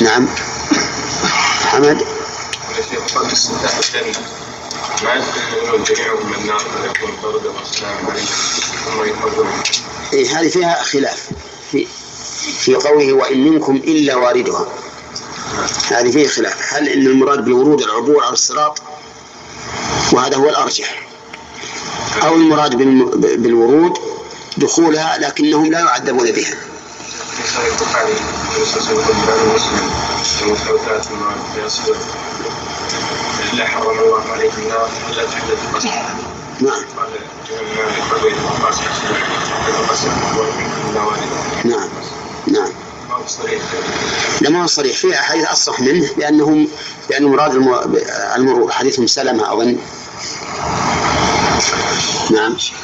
نعم. حمد إيه هذه فيها خلاف. في في قوله وإن منكم إلا واردها. هذه فيه خلاف. هل إن المراد بالورود العبور على الصراط؟ وهذا هو الأرجح. أو المراد بالورود دخولها لكنهم لا يعذبون بها. في القصر نعم والده نعم نعم هو صريح هو فيها حديث أصح منه لأنهم لأن مراد المرور حديث سلمة أظن نعم